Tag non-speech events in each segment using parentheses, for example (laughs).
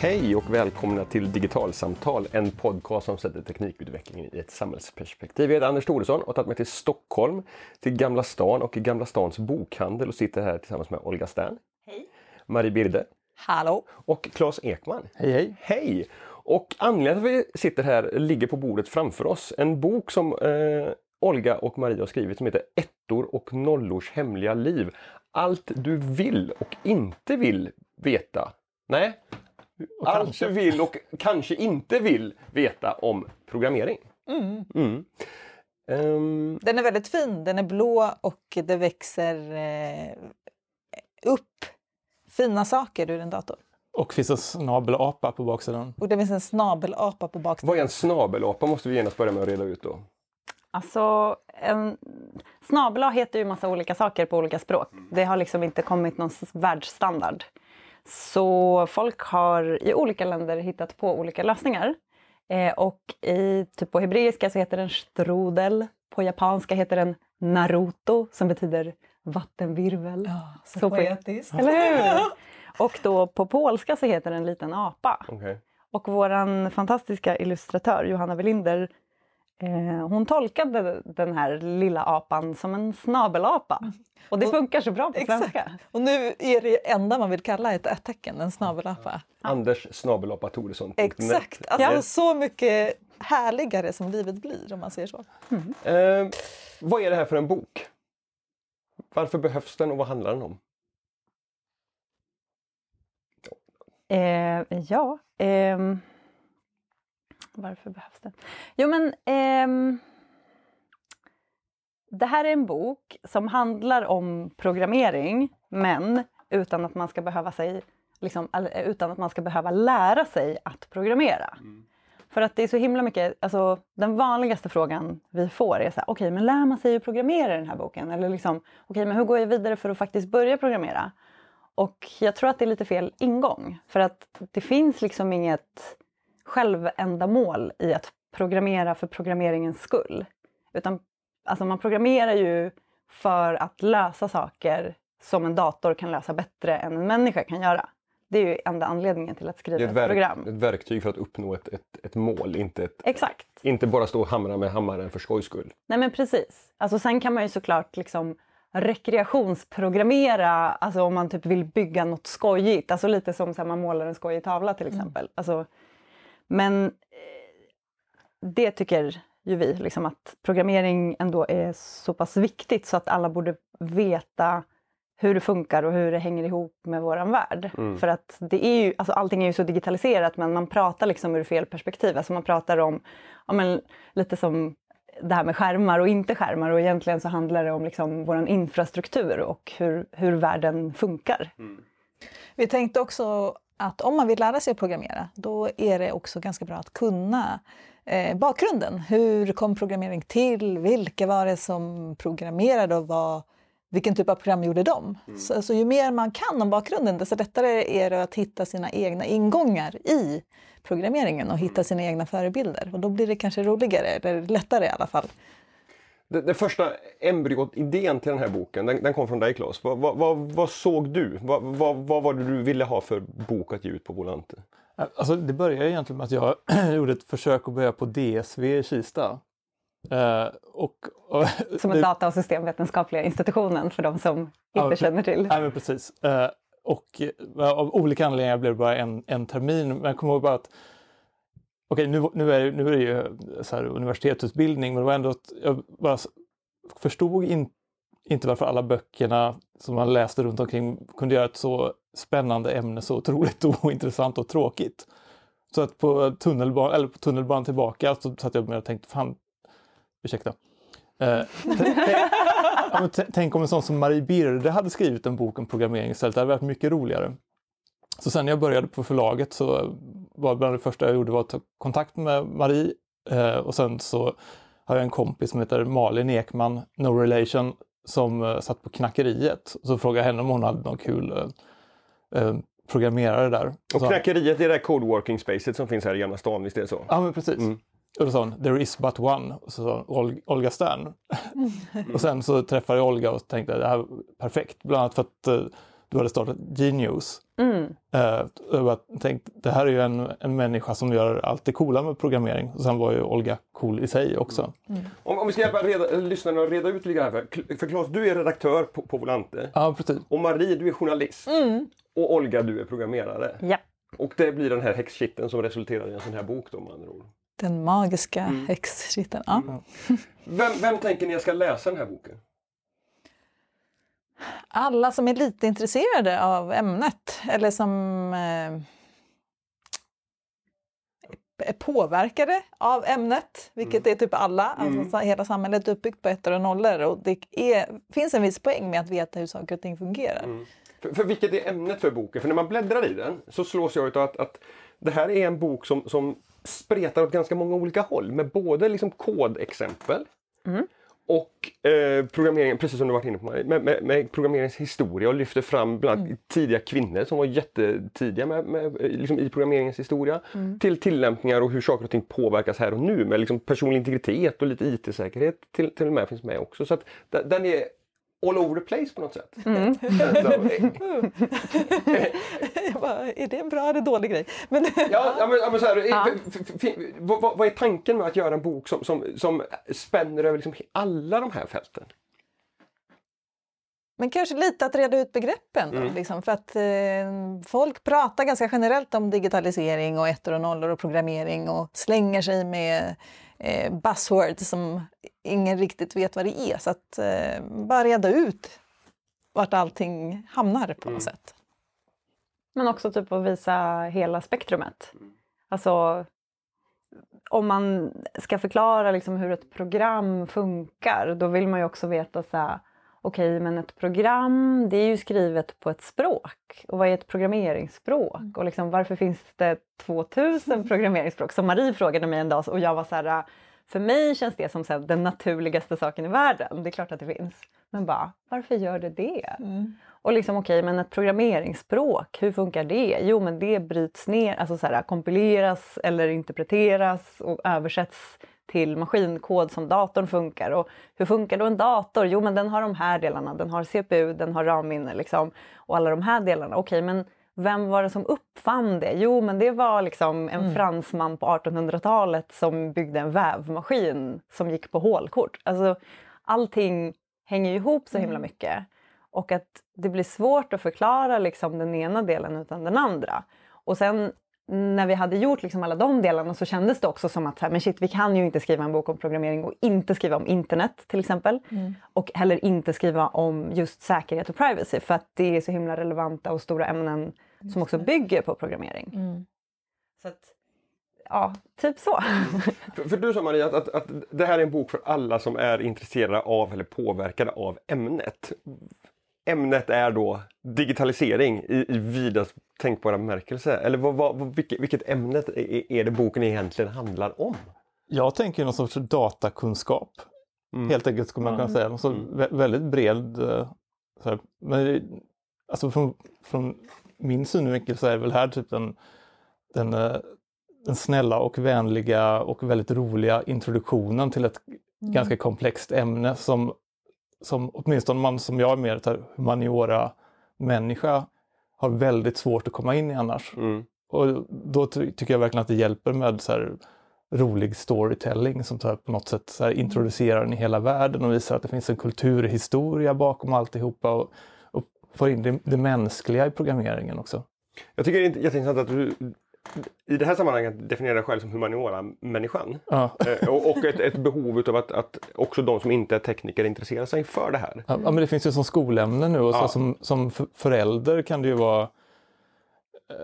Hej och välkomna till Digitalsamtal, en podcast som sätter teknikutvecklingen i ett samhällsperspektiv. Jag heter Anders Thoresson och har tagit mig till Stockholm, till Gamla stan och Gamla stans bokhandel och sitter här tillsammans med Olga Stern. Hej. Marie Birde. Hallå. Och Claes Ekman. Hej hej. Hej! Och anledningen till att vi sitter här ligger på bordet framför oss. En bok som eh, Olga och Maria har skrivit som heter Ettor och nollors hemliga liv. Allt du vill och inte vill veta. Nej, Och allt kanske. du vill och kanske inte vill veta om programmering. Mm. Ehm, Den är väldigt fin. Den är blå och det växer eh, upp fina saker ur en dator. Och finns en snabelapa på baksidan. Och det finns en snabelapa på baksidan. vad är en snabelapa måste vi genast börja med att reda ut då. Alltså, en snabel heter ju massa olika saker på olika språk. Det har liksom inte kommit någon världsstandard. Så folk har i olika länder hittat på olika lösningar. Eh, och i, typ på hebreiska så heter den strudel. På japanska heter den naruto som betyder vattenvirvel. så, Så på- poetiskt. Eller hur? (laughs) Och då på polska så heter den en liten apa. Okej. Och våran fantastiska illustratör Johanna Welinder hon tolkade den här lilla apan som en snabelapa. Och det Och- funkar så bra på Exakt. svenska. Och nu är det enda man vill kalla ett ett-tecken, en snabelapa. Anders snabelapa Thoresson. Exakt. Alltså så mycket härligare som livet blir om man säger så. Eh, vad är det här för en bok? Varför behövs den och vad handlar den om? Eh, ja, ehm, varför behövs det? Jo men ehm, det här är en bok som handlar om programmering men utan att man ska behöva sig liksom, utan att man ska behöva lära sig att programmera. För att det är så himla mycket, alltså den vanligaste frågan vi får är så här, okej men lär man sig att programmera i den här boken? Eller liksom, okej men hur går jag vidare för att faktiskt börja programmera? Och jag tror att det är lite fel ingång. För att det finns liksom inget självändamål i att programmera för programmeringens skull. Utan alltså man programmerar ju för att lösa saker som en dator kan lösa bättre än en människa kan göra. Det är ju enda anledningen till att skriva ett, ett, program. ett verktyg för att uppnå ett, ett, ett mål, inte, ett, Exakt. inte bara stå och hamra med hammaren för skojs skull. Nej men precis. Alltså sen kan man ju såklart liksom rekreationsprogrammera, alltså om man typ vill bygga något skojigt. Alltså lite som så här, man målar en skojig tavla till exempel. Alltså, men eh, det tycker ju vi, liksom att programmering ändå är så pass viktigt så att alla borde veta hur det funkar och hur det hänger ihop med våran värld. För att det är ju, alltså allting är ju så digitaliserat men man pratar liksom ur fel perspektiv. Alltså man pratar om, ja men lite som det här med skärmar och inte skärmar och egentligen så handlar det om liksom våran infrastruktur och hur, hur världen funkar. Vi tänkte också att om man vill lära sig att programmera, då är det också ganska bra att kunna eh, bakgrunden. Hur kom programmering till? Vilka var det som programmerade och vad, vilken typ av program gjorde de? Så, så ju mer man kan om bakgrunden, desto lättare är det att hitta sina egna ingångar i programmeringen och hitta sina egna förebilder. Och då blir det kanske roligare, eller lättare i alla fall. Det, det första embryot, idén till den här boken, den, den kom från dig Claes. Vad, vad, vad, vad såg du? Vad, vad, vad var det du ville ha för bok att ge ut på Volante? Alltså, det började egentligen med att jag (clears throat) gjorde ett försök att börja på DSV i Kista. Eh, och, och, (laughs) Som en data och systemvetenskapliga institutionen för de som inte Ja, känner till. Nej, men precis. Eh, och eh, av olika anledningar blev det bara en, en termin. Men jag kommer ihåg bara att Okej, nu, nu, är, det- nu är det ju så här universitetsutbildning, men det var ändå att jag bara förstod in, inte varför alla böckerna som man läste runt omkring kunde göra ett så spännande ämne så otroligt (laughs) ointressant och tråkigt. Så att på tunnelbanan, eller på tunnelbanan tillbaka så satt jag med och tänkte, fan, ursäkta. Eh, t- ja, t- tänk om en sån som Marie Birde hade skrivit en bok om programmering istället. Det hade varit mycket roligare. Så sen när jag började på förlaget så var bland det första jag gjorde var att ta kontakt med Marie. Eh, och sen så har jag en kompis som heter Malin Ekman, No Relation, som eh, satt på Knackeriet. Så frågade jag henne om hon hade någon kul eh, eh, programmerare där. Och Så- knackeriet är det där codeworking spacet som finns här i Gamla stan, visst är det så? Ja, men precis. Mm. Och då sa hon, there is but one. Och så sa hon, Ol- Olga Stern. (laughs) och sen så träffade jag Olga och tänkte, det här är perfekt. Bland annat för att eh, du hade startat Genius. Mm. Eh, jag tänkte, det här är ju en, en människa som gör allt det coola med programmering. Och sen var ju Olga cool i sig också. Om, om vi ska hjälpa reda, lyssnarna att reda ut lite grann. För, för Claes, du är redaktör på, på Volante. Ja, precis. Och Marie, du är journalist. Och Olga, du är programmerare. Ja. Och det blir den här häxkitten som resulterar i en sån här bok då med andra ord. Den magiska häxskiten. Ja. Vem, vem tänker ni jag ska läsa den här boken? Alla som är lite intresserade av ämnet eller som eh, är påverkade av ämnet, vilket är typ alla. Alltså, hela samhället är uppbyggt på ettor och nollor och det är, finns en viss poäng med att veta hur saker och ting fungerar. För, för vilket är ämnet för boken? För när man bläddrar i den så slås jag av att, att det här är en bok som, som spretar åt ganska många olika håll med både liksom kodexempel och eh, programmeringen, precis som du varit inne på Marie, med, med, med programmeringens historia och lyfter fram bland annat tidiga kvinnor som var jättetidiga med, med, eh, liksom i programmeringens historia till tillämpningar och hur saker och ting påverkas här och nu med liksom personlig integritet och lite IT-säkerhet till, till och med finns med också. Så att den är all over the place på något sätt. (laughs) Så, eh, (laughs) Jag bara, är det en bra eller dålig grej? Men, Ja, ja, men, ja, men så här, f- f- vad, vad- är tanken med att göra en bok som, som, som spänner över liksom alla de här fälten? Men kanske lite att reda ut begreppen. Då, liksom, för att eh, folk pratar ganska generellt om digitalisering och ettor och nollor och programmering och slänger sig med eh, buzzwords som ingen riktigt vet vad det är. Så att eh, bara reda ut vart allting hamnar på något sätt. Men också typ att visa hela spektrumet. Alltså, om man ska förklara liksom hur ett program funkar, då vill man ju också veta så här, okej, men ett program, det är ju skrivet på ett språk. Och vad är ett programmeringsspråk? Och liksom, varför finns det 2000 (laughs) programmeringsspråk? Som Marie frågade mig en dag och jag var så här, för mig känns det som så den naturligaste saken i världen. Det är klart att det finns. Men bara, varför gör det det? Och liksom okej, men ett programmeringsspråk, hur funkar det? Jo, men det bryts ner, alltså så här, kompileras eller interpreteras och översätts till maskinkod som datorn funkar. Och hur funkar då en dator? Jo, men den har de här delarna. Den har CPU, den har RAM-minne liksom, och alla de här delarna. Okej, men vem var det som uppfann det? Jo, men det var liksom en fransman på 1800-talet som byggde en vävmaskin som gick på hålkort. Alltså, allting hänger ihop så himla mycket. Och att det blir svårt att förklara liksom den ena delen utan den andra. Och sen när vi hade gjort liksom alla de delarna så kändes det också som att här, men shit, vi kan ju inte skriva en bok om programmering och inte skriva om internet till exempel. Och heller inte skriva om just säkerhet och privacy för att det är så himla relevanta och stora ämnen som också bygger på programmering. Så att, ja, typ så. (laughs) För, för du sa Maria att, att, att det här är en bok för alla som är intresserade av eller påverkade av ämnet. Ämnet är då digitalisering i, i vidast tänkbara bemärkelse. Eller vad, vad, vad, vilket, vilket ämne är, är det boken egentligen handlar om? Jag tänker någon sorts datakunskap. Helt enkelt skulle man kunna säga. Någon sorts vä- väldigt bred... eh, Så här, men alltså från, från min synvinkel så är väl här typ den, den, eh, den snälla och vänliga och väldigt roliga introduktionen till ett ganska komplext ämne som, som åtminstone man som jag är mer humaniora-människa har väldigt svårt att komma in i annars. Mm. Och då ty- tycker jag verkligen att det hjälper med så här rolig storytelling som här på något sätt så här introducerar den i hela världen och visar att det finns en kulturhistoria bakom alltihopa och, och får in det, det mänskliga i programmeringen också. Jag tycker det är jätteintressant att du i det här sammanhanget definierar dig själv som humaniora-människan. Ja. Eh, och och ett, ett behov av att, att också de som inte är tekniker intresserar sig för det här. Ja, men det finns ju som skolämne nu och så Ja. som, som förälder kan det ju vara eh,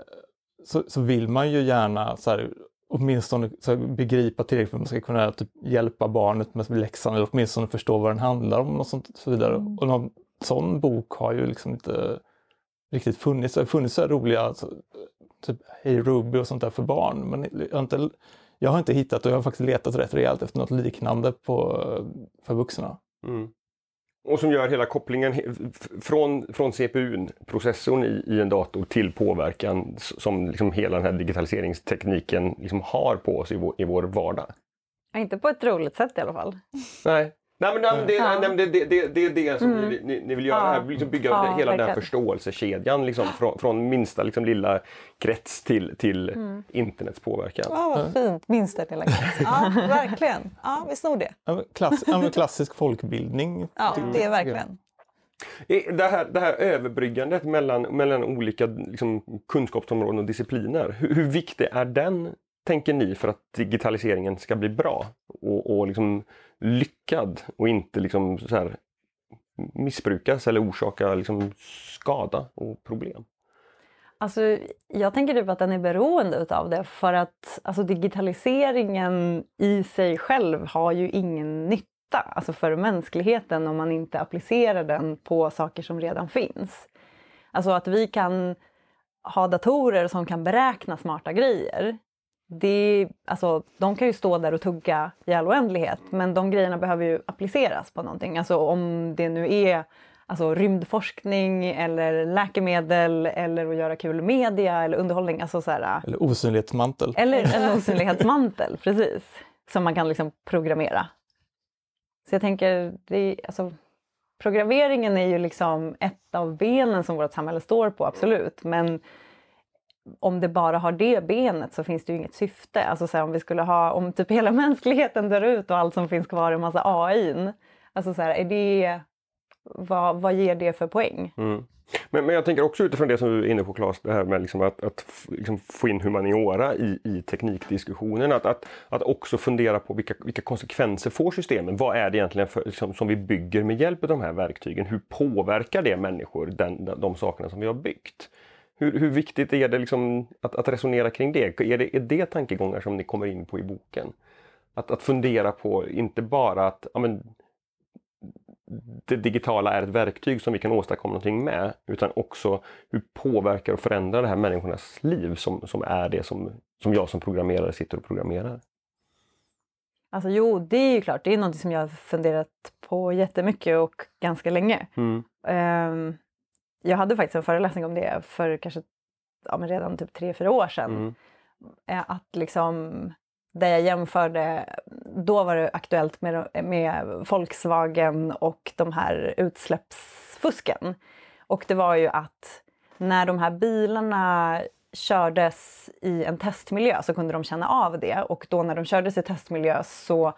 så, så vill man ju gärna så här, åtminstone så här, begripa tillräckligt för att man ska kunna typ, hjälpa barnet med läxan eller åtminstone förstå vad den handlar om och sånt, så vidare. Och någon sån bok har ju liksom inte riktigt funnits. Det har funnits så här roliga alltså, typ Hey Ruby och sånt där för barn men jag har inte, jag har inte hittat och jag har faktiskt letat rätt rejält efter något liknande på, för vuxna. Mm. Och som gör hela kopplingen från, från CPUn, processorn i, i en dator, till påverkan som liksom hela den här digitaliseringstekniken liksom har på oss i vår, i vår vardag. Inte på ett roligt sätt i alla fall. Nej. Nej men, nej, men det, Ja. nej, det, det, det, det är det som Mm. ni, ni, vill göra, Ja. liksom bygga Ja, hela den här verkligen. förståelsekedjan liksom, från, från minsta liksom, lilla krets till, till Mm. internets påverkan. Ja, vad fint. Minsta lilla gräns. (laughs) Ja, verkligen. Ja, vi snor det. Klass, klassisk folkbildning. Ja, det är verkligen. Det här, det här överbryggandet mellan, mellan olika liksom, kunskapsområden och discipliner, hur, hur viktig är den, tänker ni, för att digitaliseringen ska bli bra och, och liksom lyckad och inte liksom, så här, missbrukas eller orsaka liksom, skada och problem? Alltså, jag tänker typ att den är beroende utav det för att alltså, digitaliseringen i sig själv har ju ingen nytta alltså för mänskligheten om man inte applicerar den på saker som redan finns. Alltså att vi kan ha datorer som kan beräkna smarta grejer. Det, alltså, de kan ju stå där och tugga i all oändlighet men de grejerna behöver ju appliceras på någonting. Alltså om det nu är alltså, rymdforskning eller läkemedel eller att göra kul media eller underhållning. Alltså, så här, Eller osynlighetsmantel. eller en (laughs) osynlighetsmantel, precis. Som man kan liksom programmera. Så jag tänker, det alltså, programmeringen är ju liksom ett av benen som vårt samhälle står på, absolut. Men om det bara har det benet så finns det ju inget syfte. Alltså så här, om vi skulle ha, om typ hela (laughs) mänskligheten dör ut och allt som finns kvar är en massa AI. Alltså så här, är det, vad, vad ger det för poäng? Mm. Men, men jag tänker också utifrån det som du är inne på Claes, det här med liksom att, att liksom få in humaniora i, i teknikdiskussionen. Att, att, att också fundera på vilka, vilka konsekvenser får systemen? Vad är det egentligen för, liksom, som vi bygger med hjälp av de här verktygen? Hur påverkar det människor, den, de, de sakerna som vi har byggt? Hur, hur viktigt är det liksom att, att resonera kring det? Är, det? är det tankegångar som ni kommer in på i boken? Att, att fundera på, inte bara att ja, men, det digitala är ett verktyg som vi kan åstadkomma någonting med utan också hur påverkar och förändrar det här människornas liv som, som är det som, som jag som programmerare sitter och programmerar. Alltså jo, det är ju klart, det är något som jag har funderat på jättemycket och ganska länge. Mm. Ehm, jag hade faktiskt en föreläsning om det för kanske ja, men redan typ tre, fyra år sedan. Mm. Eh, Att liksom, där jag jämförde, då var det aktuellt med, med Volkswagen och de här utsläppsfusken. Och det var ju att när de här bilarna kördes i en testmiljö så kunde de känna av det och då när de kördes i testmiljö så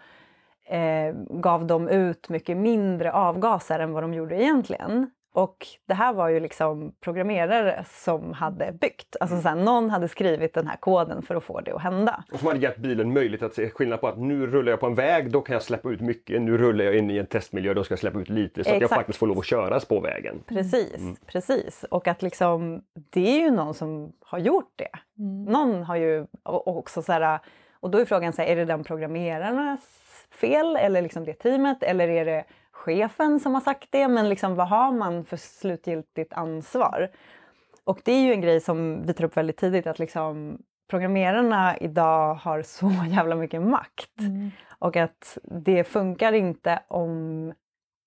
eh, gav de ut mycket mindre avgaser än vad de gjorde egentligen. Och det här var ju liksom programmerare som hade byggt. Alltså så här, någon hade skrivit den här koden för att få det att hända. Och som hade gett bilen möjlighet att se skillnad på att nu rullar jag på en väg, då kan jag släppa ut mycket. Nu rullar jag in i en testmiljö, då ska jag släppa ut lite så att jag Exakt. faktiskt får lov att köras på vägen. Precis, precis. Och att liksom, det är ju någon som har gjort det. Någon har ju också så här, och då är frågan så här, är det den programmerarnas fel eller liksom det teamet eller är det chefen som har sagt det? Men liksom, vad har man för slutgiltigt ansvar? Och det är ju en grej som vi tar upp väldigt tidigt att liksom programmerarna idag har så (laughs) jävla mycket makt. Och att det funkar inte om,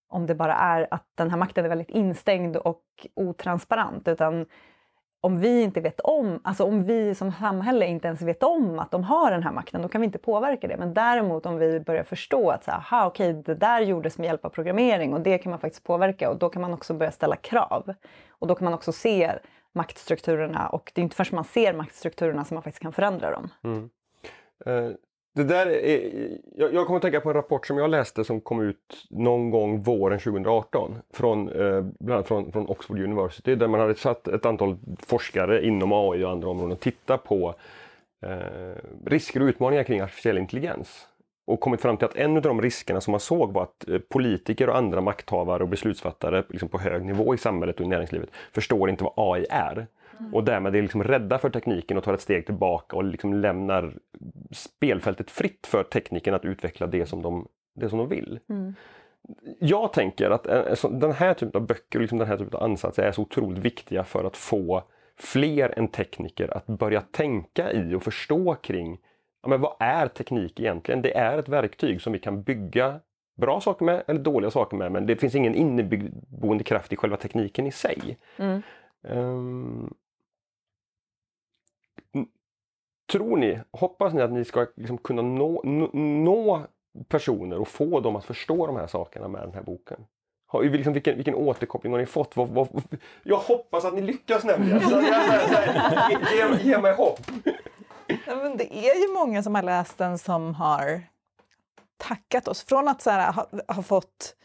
om det bara är att den här makten är väldigt instängd och otransparent. Utan om vi inte vet om, alltså om vi som samhälle inte ens vet om att de har den här makten, då kan vi inte påverka det. Men däremot om vi börjar förstå att så här, aha, okej, det där gjordes med hjälp av programmering och det kan man faktiskt påverka och då kan man också börja ställa krav. Och då kan man också se maktstrukturerna och det är inte först man ser maktstrukturerna som man faktiskt kan förändra dem. Mm. Eh, det där är, jag, jag kommer att tänka på en rapport som jag läste som kom ut någon gång våren 2018 från, eh, bland annat från, från Oxford University där man hade satt ett antal forskare inom AI och andra områden och titta på eh, risker och utmaningar kring artificiell intelligens. Och kommit fram till att en av de riskerna som man såg var att eh, politiker och andra makthavare och beslutsfattare liksom på hög nivå i samhället och i näringslivet förstår inte vad AI är. Och därmed är liksom rädda för tekniken och tar ett steg tillbaka och liksom lämnar spelfältet fritt för tekniken att utveckla det som de, det som de vill. Jag tänker att eh, den här typen av böcker och liksom den här typen av ansatser är så otroligt viktiga för att få fler än tekniker att börja tänka i och förstå kring ja, men vad är teknik egentligen? Det är ett verktyg som vi kan bygga bra saker med eller dåliga saker med men det finns ingen inneboende kraft i själva tekniken i sig. Mm. Ehm, tror ni, hoppas ni att ni ska liksom kunna nå, nå, personer och få dem att förstå de här sakerna med den här boken? Har, liksom, vilken, vilken återkoppling har ni fått? Vad, vad, jag hoppas att ni lyckas nämligen! Så, så ge, ge mig hopp! Ja, men det är ju många som har läst den som har tackat oss. Från att så här, ha, ha fått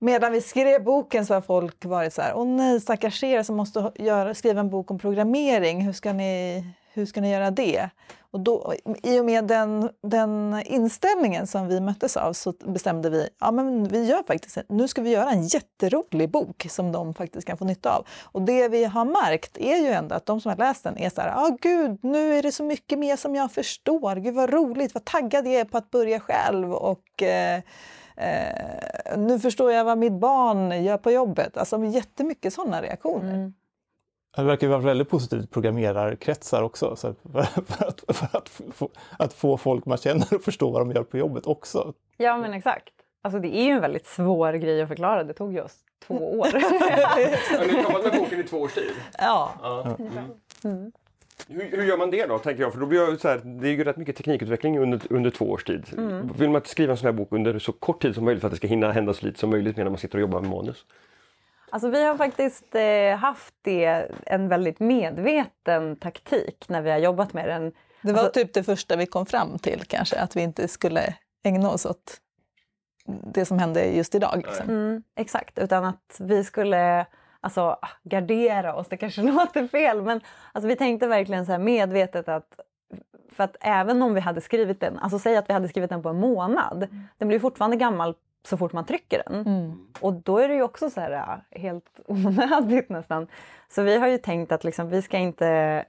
Medan vi skrev boken så har folk varit så här, åh nej stackars er som måste göra, skriva en bok om programmering, hur ska ni, hur ska ni göra det? Och då, I och med den, den inställningen som vi möttes av så bestämde vi ja men vi gör faktiskt, nu ska vi göra en jätterolig bok som de faktiskt kan få nytta av. Och det vi har märkt är ju ändå att de som har läst den är så här, ja gud, nu är det så mycket mer som jag förstår, gud vad roligt, vad taggad jag är på att börja själv och eh, eh, nu förstår jag vad mitt barn gör på jobbet. Alltså jättemycket sådana reaktioner. Mm. Det verkar ju vara väldigt positivt i programmerarkretsar också. Så för, att, för att, få, att få folk man känner att förstå vad de gör på jobbet också. Ja men exakt. Alltså det är ju en väldigt svår grej att förklara. Det tog ju oss två (laughs) år. Har ni jobbat med boken i två års tid? Ja. ja. Mm. Mm. Hur, hur, gör man det då, tänker jag? För då blir så här, det är ju rätt mycket teknikutveckling under, under två års tid. Mm. Vill man skriva en sån här bok under så kort tid som möjligt för att det ska hinna hända så lite som möjligt medan man sitter och jobbar med manus? Alltså vi har faktiskt eh, haft det, en väldigt medveten taktik när vi har jobbat med den. Det var alltså, typ det första vi kom fram till kanske, att vi inte skulle ägna oss åt det som hände just idag. Liksom. Mm, exakt, utan att vi skulle alltså, gardera oss, det kanske (laughs) låter fel men alltså, vi tänkte verkligen så här medvetet att för att även om vi hade skrivit den, alltså säg att vi hade skrivit den på en månad, mm. den blir fortfarande gammal så fort man trycker den. Mm. Och då är det ju också så här helt (laughs) onödigt nästan. Så vi har ju tänkt att liksom, vi ska inte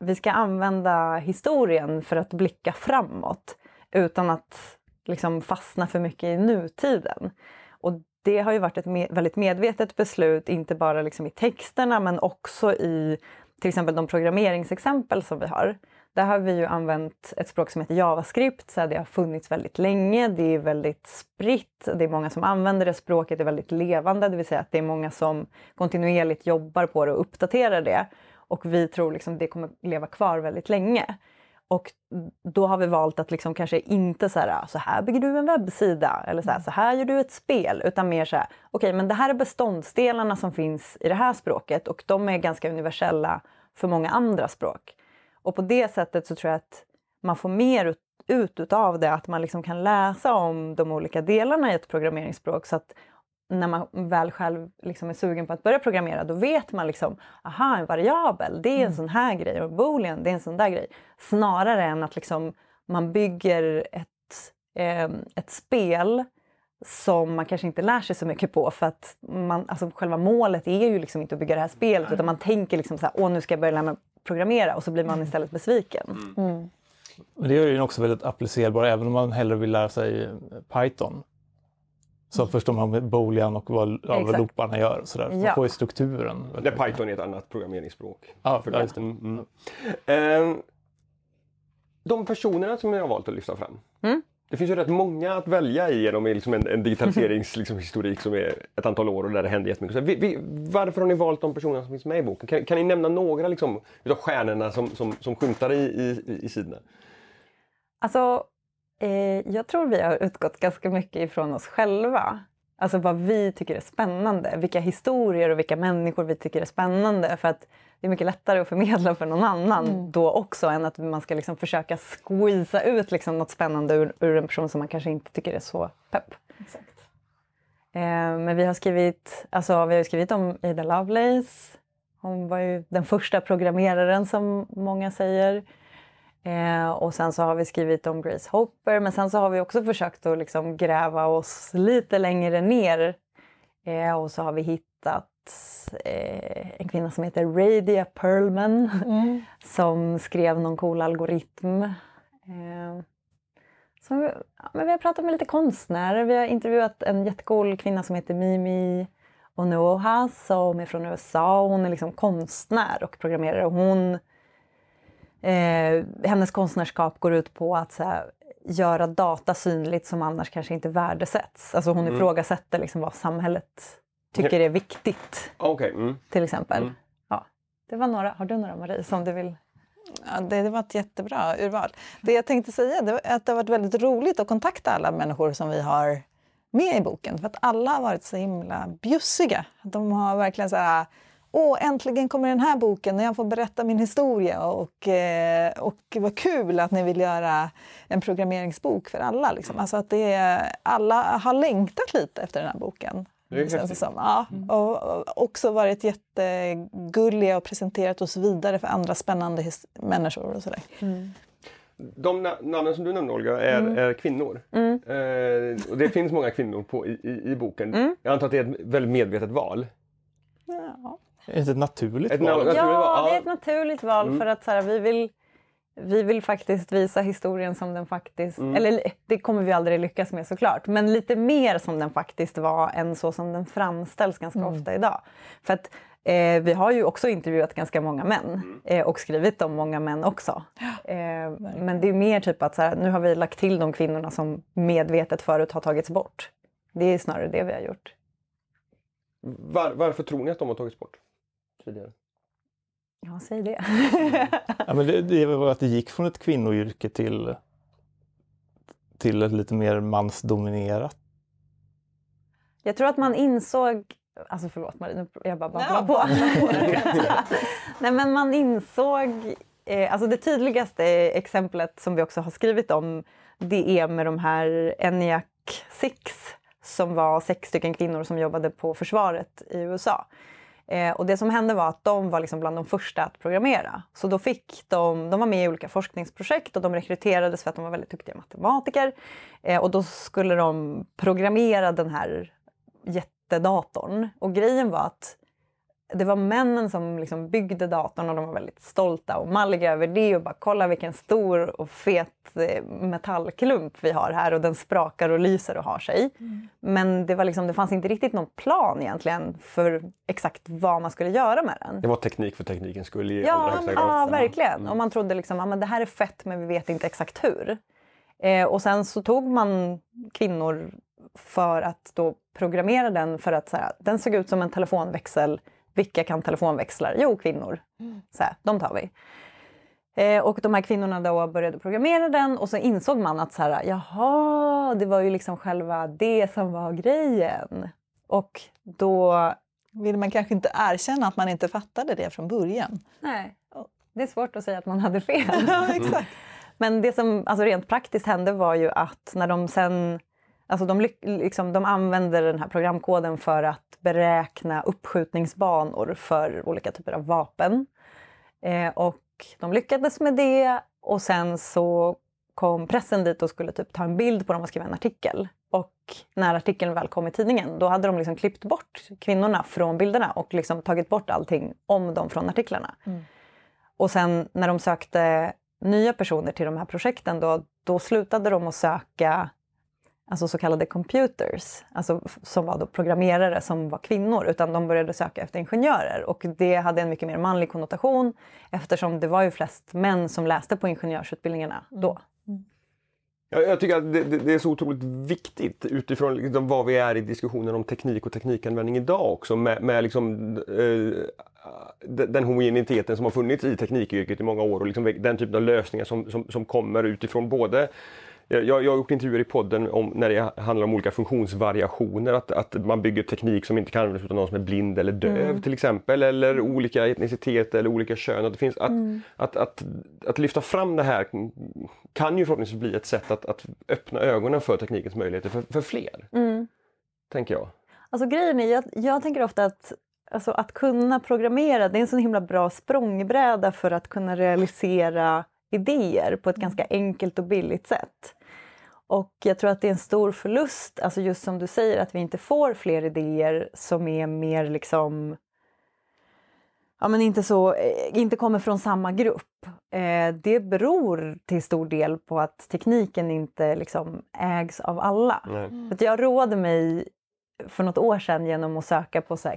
vi ska använda historien för att blicka framåt utan att liksom fastna för mycket i nutiden. Och det har ju varit ett med, väldigt medvetet beslut, inte bara liksom i texterna men också i till exempel de programmeringsexempel som vi har. Där har vi ju använt ett språk som heter JavaScript, så det har funnits väldigt länge, det är väldigt spritt, det är många som använder det, språket är väldigt levande, det vill säga att det är många som kontinuerligt jobbar på det och uppdaterar det. Och vi tror liksom det kommer leva kvar väldigt länge. Och då har vi valt att liksom kanske inte så här, ah, så här bygger du en webbsida eller så här, så här gör du ett spel. Utan mer så här, okej okay, men det här är beståndsdelarna som finns i det här språket och de är ganska universella för många andra språk. Och på det sättet så tror jag att man får mer ut, ut utav det, att man liksom kan läsa om de olika delarna i ett programmeringsspråk så att när man väl själv liksom är sugen på att börja programmera då vet man liksom, aha en variabel det är en mm. sån här grej och boolean det är en sån där grej. Snarare än att liksom man bygger ett, eh, ett spel som man kanske inte lär sig så mycket på för att man, alltså själva målet är ju liksom inte att bygga det här spelet utan man tänker liksom så här, åh nu ska jag börja lära mig programmera och så blir man mm. istället besviken. Mm. mm. Men det är ju också väldigt applicerbar även om man hellre vill lära sig Python. Så mm. förstår man boolean och vad, ja, vad looparna gör. Och sådär. Man ja. får ju strukturen. Det Python är ett annat programmeringsspråk. Ja, för det. Mm. Mm. de personerna som jag har valt att lyfta fram. Mm. Det finns ju rätt många att välja i genom liksom en, en digitaliseringshistorik (laughs) liksom, som är ett antal år och där det händer jättemycket. Så vi, vi, varför har ni valt de personerna som finns med i boken? Kan, kan ni nämna några liksom, utav stjärnorna som, som, som skymtar i, i, i sidorna? Alltså, eh, jag tror vi har utgått ganska mycket ifrån oss själva. Alltså vad vi tycker är spännande, vilka historier och vilka människor vi tycker är spännande. För att det är mycket lättare att förmedla för någon annan mm. då också än att man ska liksom försöka squeeza ut liksom något spännande ur, ur en person som man kanske inte tycker är så pepp. Exakt. Eh, men vi har skrivit, alltså, vi har skrivit om Ada Lovelace. Hon var ju den första programmeraren som många säger. Eh, och sen så har vi skrivit om Grace Hopper men sen så har vi också försökt att liksom gräva oss lite längre ner. Eh, och så har vi hittat eh, en kvinna som heter Radia Perlman mm. (laughs) som skrev någon cool algoritm. Eh, så, ja, men vi har pratat med lite konstnärer. Vi har intervjuat en jättecool kvinna som heter Mimi Onoha som är från USA. Hon är liksom konstnär och programmerare. Hon, eh, hennes konstnärskap går ut på att så här, göra data synligt som annars kanske inte värdesätts. Alltså hon mm. ifrågasätter liksom vad samhället tycker är viktigt. Okay. Mm. Till exempel. Mm. Ja, det var några. Har du några Marie som du vill Ja, det, det var ett jättebra urval. Det jag tänkte säga det var att det har varit väldigt roligt att kontakta alla människor som vi har med i boken. För att alla har varit så himla bjussiga. De har verkligen så här Åh, äntligen kommer den här boken och jag får berätta min historia och, eh, och vad kul att ni vill göra en programmeringsbok för alla. Liksom. Alltså att det är, alla har längtat lite efter den här boken. Det är känns det som. Ja, och, och också varit jättegulliga och presenterat oss vidare för andra spännande människor och sådär. De na- namnen som du nämnde Olga är, är kvinnor. Eh, och det finns många kvinnor på, i, i, i boken. Jag antar att det är ett väldigt medvetet val. Ja. Är det inte ett naturligt Ett val? naturligt val, Ja, ja. det är ett naturligt val för att så här, vi, vill, vi vill faktiskt visa historien som den faktiskt... Eller det kommer vi aldrig lyckas med såklart, men lite mer som den faktiskt var än så som den framställs ganska ofta idag. För att eh, vi har ju också intervjuat ganska många män eh, och skrivit om många män också. Eh, men det är mer typ att så här, nu har vi lagt till de kvinnorna som medvetet förut har tagits bort. Det är snarare det vi har gjort. Var, varför tror ni att de har tagits bort? Tidigare? Ja, säg det. (laughs) Ja, men det, det var att det gick från ett kvinnoyrke till, till ett lite mer mansdominerat. Jag tror att man insåg... Alltså förlåt Marie, nu jag bara babblar på. (laughs) Nej men man insåg... Eh, alltså det tydligaste exemplet som vi också har skrivit om det är med de här ENIAC 6 som var sex stycken kvinnor som jobbade på försvaret i USA. Eh, och det som hände var att de var liksom bland de första att programmera. Så då fick de, de var med i olika forskningsprojekt och de rekryterades för att de var väldigt duktiga matematiker. Eh, och då skulle de programmera den här jättedatorn. Och grejen var att det var männen som liksom byggde datorn och de var väldigt stolta och malliga över det och bara kolla vilken stor och fet eh, metallklump vi har här och den sprakar och lyser och har sig. Men det, var liksom, det fanns inte riktigt någon plan egentligen för exakt vad man skulle göra med den. Det var teknik för teknikens skull i allra Ja, högsta grad. ja verkligen. Och man trodde liksom, ja, men det här är fett men vi vet inte exakt hur. Eh, och sen så tog man kvinnor för att då programmera den för att så här, den såg ut som en telefonväxel. Vilka kan telefonväxlar? Jo, kvinnor. Så här, de tar vi. Eh, och de här kvinnorna då började programmera den och så insåg man att så här, jaha, det var ju liksom själva det som var grejen. Och då Vill man kanske inte erkänna att man inte fattade det från början. Nej, det är svårt att säga att man hade fel. (laughs) Ja, exakt. Men det som alltså rent praktiskt hände var ju att när de sen... Alltså de, liksom, de använde den här programkoden för att beräkna uppskjutningsbanor för olika typer av vapen. Eh, och de lyckades med det och sen så kom pressen dit och skulle typ ta en bild på dem och skriva en artikel. Och när artikeln väl kom i tidningen då hade de liksom klippt bort kvinnorna från bilderna och liksom tagit bort allting om dem från artiklarna. Och sen när de sökte nya personer till de här projekten då, då slutade de att söka alltså så kallade computers, alltså som var då programmerare som var kvinnor, utan de började söka efter ingenjörer. Och det hade en mycket mer manlig konnotation eftersom det var ju flest män som läste på ingenjörsutbildningarna då. Jag, jag tycker att det, är så otroligt viktigt utifrån liksom vad vi är i diskussionen om teknik och teknikanvändning idag också med, med liksom, eh, den den homogeniteten som har funnits i teknikyrket i många år och liksom den typen av lösningar som, som, som kommer utifrån både jag, jag har gjort intervjuer i podden om, när det handlar om olika funktionsvariationer. Att, att man bygger teknik som inte kan användas av någon som är blind eller döv till exempel. Eller olika etniciteter eller olika kön. Att, det finns, att, att, att, att lyfta fram det här kan ju förhoppningsvis bli ett sätt att, att öppna ögonen för teknikens möjligheter för, för fler. Tänker jag. Alltså grejen är, jag, jag tänker ofta att alltså, att kunna programmera, det är en så himla bra språngbräda för att kunna realisera idéer på ett ganska enkelt och billigt sätt. Och jag tror att det är en stor förlust, alltså just som du säger, att vi inte får fler idéer som är mer liksom ja, men inte, så, eh, inte kommer från samma grupp. Eh, det beror till stor del på att tekniken inte liksom ägs av alla. För att jag roade mig för något år sedan genom att söka på så här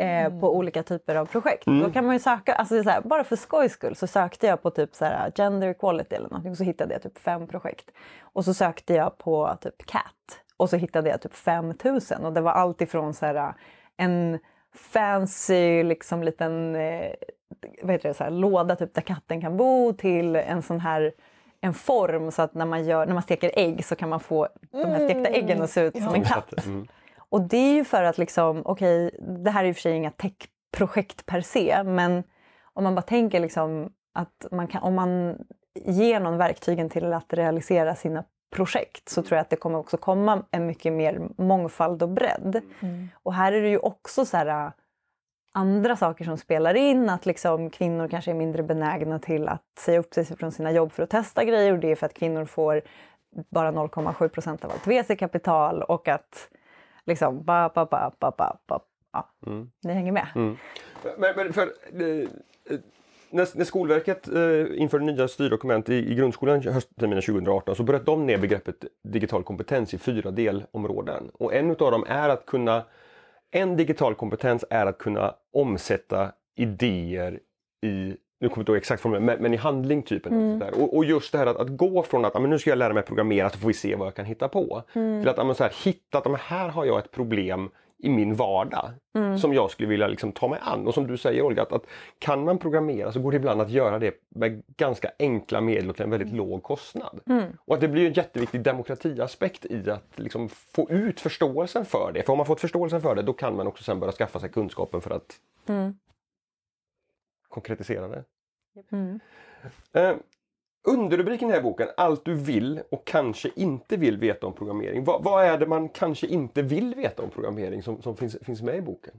Eh, på olika typer av projekt. Då kan man ju söka, alltså här, bara för skojs skull så sökte jag på typ så här gender equality eller någonting och så hittade jag typ fem projekt. Och så sökte jag på typ CAT och så hittade jag typ 5000 och det var allt ifrån så här en fancy liksom liten eh, vad heter det, så här, låda typ, där katten kan bo till en sån här en form så att när man, gör, när man steker ägg så kan man få de här stekta äggen att se ut som en katt. Mm. Och det är ju för att liksom, okej, det här är i och för sig inga techprojekt per se, men om man bara tänker liksom att man kan, om man ger någon verktygen till att realisera sina projekt så tror jag att det kommer också komma en mycket mer mångfald och bredd. Mm. Och här är det ju också så här, andra saker som spelar in, att liksom kvinnor kanske är mindre benägna till att säga upp sig från sina jobb för att testa grejer och det är för att kvinnor får bara 0,7 procent av allt VC-kapital och att liksom ba, ba, ba, ba, ba, ba. Ja, Mm. ni hänger med? Mm. Men, men för, eh, eh, när, när Skolverket eh, införde nya styrdokument i, i grundskolan höstterminen 2018 så bröt de ner begreppet digital kompetens i fyra delområden. Och en utav dem är att kunna en digital kompetens är att kunna omsätta idéer i nu kommer jag inte ihåg exakt formulering, men, men i handling typ. något sånt där. Och, och just det här att, att gå från att ah, men nu ska jag lära mig programmera så får vi se vad jag kan hitta på. Till att ah, men så här, hitta att ah, men här har jag ett problem i min vardag som jag skulle vilja liksom, ta mig an. Och som du säger Olga, att, att kan man programmera så går det ibland att göra det med ganska enkla medel och till en väldigt låg kostnad. Och att det blir en jätteviktig demokratiaspekt i att liksom, få ut förståelsen för det. För om man fått förståelsen för det då kan man också sen börja skaffa sig kunskapen för att Mm. konkretisera det. Mm. Eh, underrubriken i den här boken, Allt du vill och kanske inte vill veta om programmering. Vad, vad är det man kanske inte vill veta om programmering som, som finns, finns med i boken?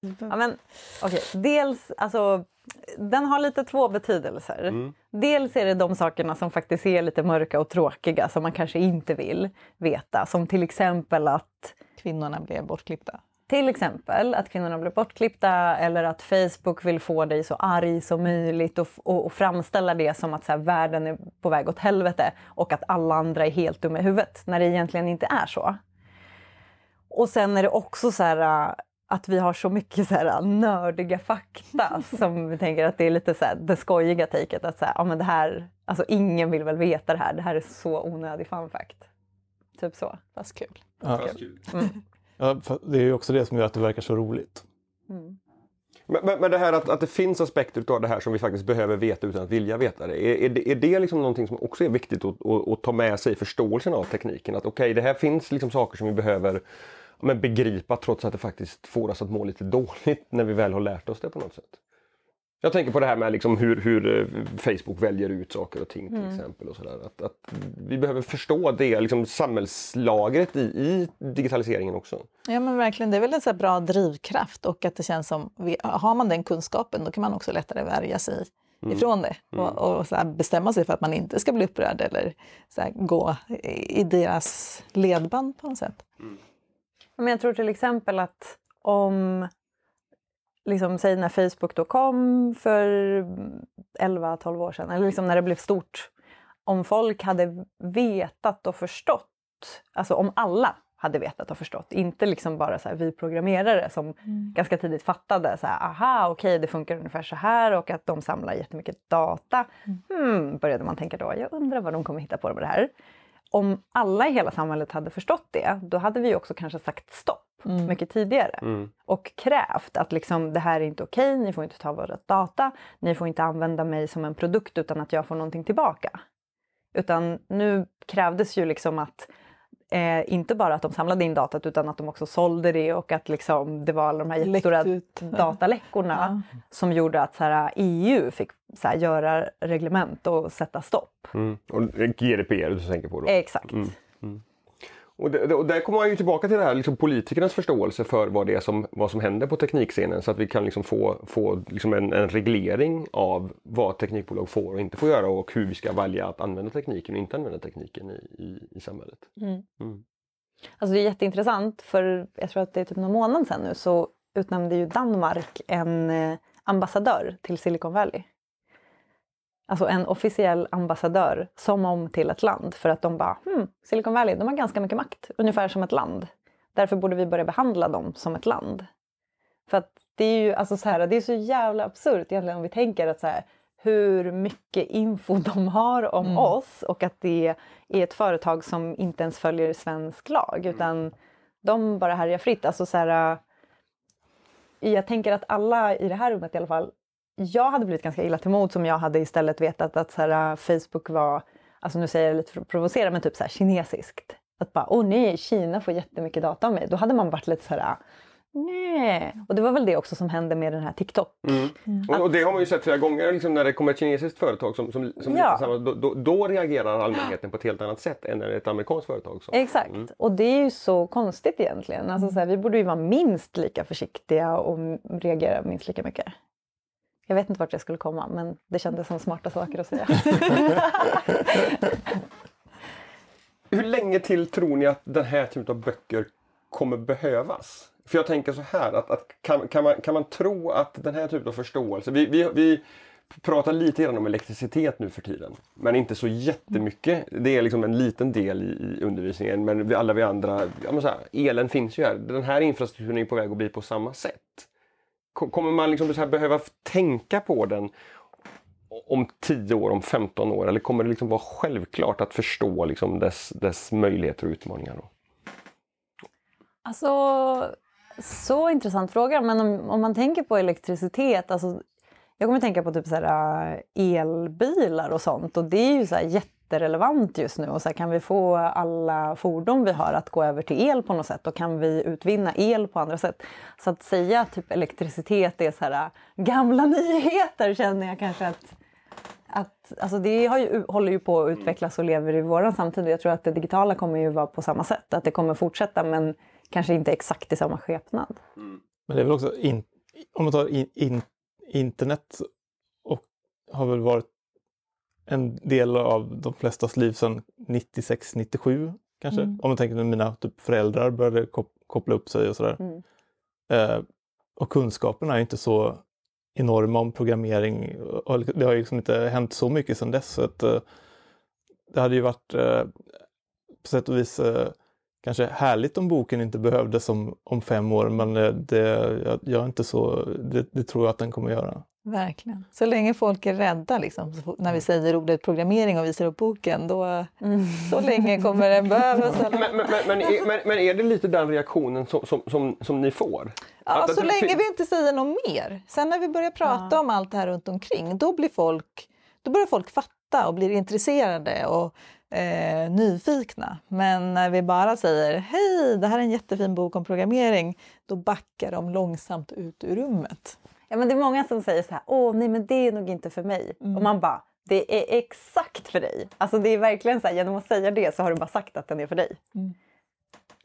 Ja, men, okay. Dels, alltså, den har lite två betydelser. Mm. Dels är det de sakerna som faktiskt är lite mörka och tråkiga som man kanske inte vill veta. Som till exempel att Kvinnorna blev bortklippta. Till exempel att kvinnorna blir bortklippta eller att Facebook vill få dig så arg som möjligt och, och, och framställa det som att så här, världen är på väg åt helvete och att alla andra är helt dumma i huvudet när det egentligen inte är så. Och sen är det också så här äh, att vi har så mycket så här nördiga fakta (laughs) som vi tänker att det är lite så här, det skojiga taket att så här, ja, men det här, alltså ingen vill väl veta det här, det här är så onödig fun fact. Typ så. Fast kul. Ja. Ja, det är ju också det som gör att det verkar så roligt. Men, men, men det här att, att det finns aspekter av det här som vi faktiskt behöver veta utan att vilja veta det. Är, är det, är det liksom någonting som också är viktigt att, att, att ta med sig i förståelsen av tekniken? Att okej, det här finns liksom saker som vi behöver men begripa trots att det faktiskt får oss att må lite (laughs) dåligt när vi väl har lärt oss det på något sätt. Jag tänker på det här med liksom hur, hur eh, Facebook väljer ut saker och ting till exempel. Och sådär. Att, att vi behöver förstå det liksom samhällslagret i, i digitaliseringen också. Ja men verkligen, det är väl en så här bra drivkraft och att det känns som, har man den kunskapen då kan man också lättare värja sig ifrån det och, och så här bestämma sig för att man inte ska bli upprörd eller så här gå i i deras ledband på något sätt. Men jag tror till exempel att om, liksom, säg när Facebook då kom för 11-12 år sedan, eller liksom när det blev stort. Om folk hade vetat och förstått, alltså om alla hade vetat och förstått, inte liksom bara så här, vi programmerare som ganska tidigt fattade så här, aha okej det funkar ungefär så här och att de samlar jättemycket data. Hmm, började man tänka då, jag undrar vad de kommer hitta på med det här. Om alla i hela samhället hade förstått det, då hade vi också kanske sagt stopp mycket tidigare. Mm. Och krävt att liksom, det här är inte okej, ni får inte ta våra data, ni får inte använda mig som en produkt utan att jag får någonting tillbaka. Utan nu krävdes ju liksom att eh, inte bara att de samlade in datat utan att de också sålde det och att liksom, det var alla de här jättestora ut. dataläckorna som gjorde att så här, EU fick så här, göra reglement och sätta stopp. Mm. Och GDPR du tänker på då? Exakt. Och, det, och där kommer man ju tillbaka till det här liksom politikernas förståelse för vad det är som, vad som händer på teknikscenen så att vi kan liksom få, få liksom en, en reglering av vad teknikbolag får och inte får göra och hur vi ska välja att använda tekniken och inte använda tekniken i, i, i samhället. Alltså det är jätteintressant för jag tror att det är typ någon månad sedan nu så utnämnde ju Danmark en eh, ambassadör till Silicon Valley. Alltså en officiell ambassadör som om till ett land för att de bara hmm, Silicon Valley, de har ganska mycket makt, ungefär som ett land. Därför borde vi börja behandla dem som ett land. För att det är ju alltså så här, det är så jävla absurt egentligen om vi tänker att så här, hur mycket info (laughs) de har om oss och att det är ett företag som inte ens följer svensk lag utan De bara härjar fritt. Alltså så här, äh, jag tänker att alla i det här rummet i alla fall, jag hade blivit ganska illa till mod om jag hade istället vetat att så här, äh, Facebook var, alltså nu säger jag lite för att provocera, men typ så här, kinesiskt. Att bara, åh nej, Kina får jättemycket data av mig. Då hade man varit lite så här, nej. Och det var väl det också som hände med den här TikTok. Mm. Och, och det har man ju sett flera gånger liksom när det kommer ett kinesiskt företag som, som, som Ja. samma, då, då, då reagerar allmänheten på ett helt annat sätt än när det är ett amerikanskt företag. Som, Exakt, Mm. och det är ju så konstigt egentligen. Alltså, så här, vi borde ju vara minst lika försiktiga och reagera minst lika mycket. Jag vet inte vart jag skulle komma, men det kändes som smarta saker att säga. (laughs) Hur länge till tror ni att den här typen av böcker kommer behövas? För jag tänker så här, att, att kan, kan, man, kan man tro att den här typen av förståelse, vi, vi, vi pratar lite grann om elektricitet nu för tiden, men inte så jättemycket. Det är liksom en liten del i, i undervisningen, men vi, alla vi andra, ja, men så här, elen finns ju här. Den här infrastrukturen är på väg att bli på samma sätt. Kommer man liksom så här behöva tänka på den om 10 år, om 15 år? Eller kommer det liksom vara självklart att förstå liksom dess, dess möjligheter och utmaningar? Då? Alltså, så intressant fråga. Men om, om man tänker på elektricitet, alltså, jag kommer tänka på typ så här, äh, elbilar och sånt. Och det är ju så här jätterelevant just nu. Och så här, kan vi få alla fordon vi har att gå över till el på något sätt? Och kan vi utvinna el på andra sätt? Så att säga att typ elektricitet är så här, äh, gamla (laughs) nyheter känner jag kanske att att, alltså det har ju, håller ju på att utvecklas och lever i våran samtid. Jag tror att det digitala kommer ju vara på samma sätt. Att det kommer fortsätta men kanske inte exakt i samma skepnad. Men det är väl också, in, om man tar in, in, internet och har väl varit en del av de flestas liv sedan 96-97 kanske. Mm. Om man tänker när mina typ, föräldrar började kop koppla upp sig och sådär. Mm. Eh, och kunskaperna är inte så enorma om programmering. Och det har ju liksom inte hänt så mycket sedan dess. Så att, eh, det hade ju varit eh, på sätt och vis eh, kanske härligt om boken inte behövdes om, om fem år men eh, det, jag, jag är inte så, det, det tror jag att den kommer göra. Verkligen. Så länge folk är rädda liksom, när vi säger ordet programmering och visar upp boken, då, så länge kommer den behövas. (laughs) Men, men, men, är, men, är det lite den reaktionen som, som, som, som ni får? Ja, Att- så att- länge vi inte säger något mer. Sen när vi börjar prata om allt det här runt omkring, då, blir folk, då börjar folk fatta och blir intresserade och eh, nyfikna. Men när vi bara säger hej, det här är en jättefin bok om programmering, då backar de långsamt ut ur rummet. Ja, men det är många som säger så här, åh nej men det är nog inte för mig. Och man bara, det är exakt för dig. Alltså det är verkligen så här, genom att säga det så har du bara sagt att den är för dig.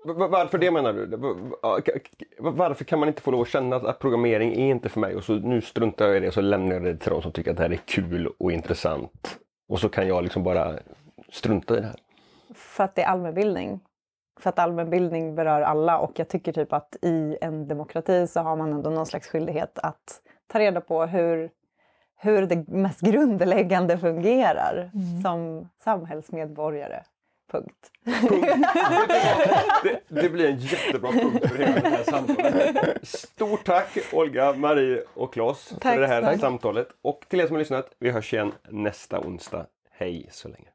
V- Varför det menar du? Varför kan man inte få lov att känna att- att programmering är inte för mig och så nu struntar jag i det och så lämnar jag det till de som tycker att det här är kul och intressant. Och så kan jag liksom bara strunta i det här. För att det är allmänbildning. För att allmänbildning berör alla och jag tycker typ att i en demokrati så har man ändå någon slags skyldighet att ta reda på hur, hur det mest grundläggande fungerar som samhällsmedborgare. Punkt. (laughs) Det, det blir en jättebra punkt för hela det här samtalet. Stort tack Olga, Marie och Claes Tack för det här snälla. samtalet. Och till er som har lyssnat, vi hörs igen nästa onsdag. Hej så länge.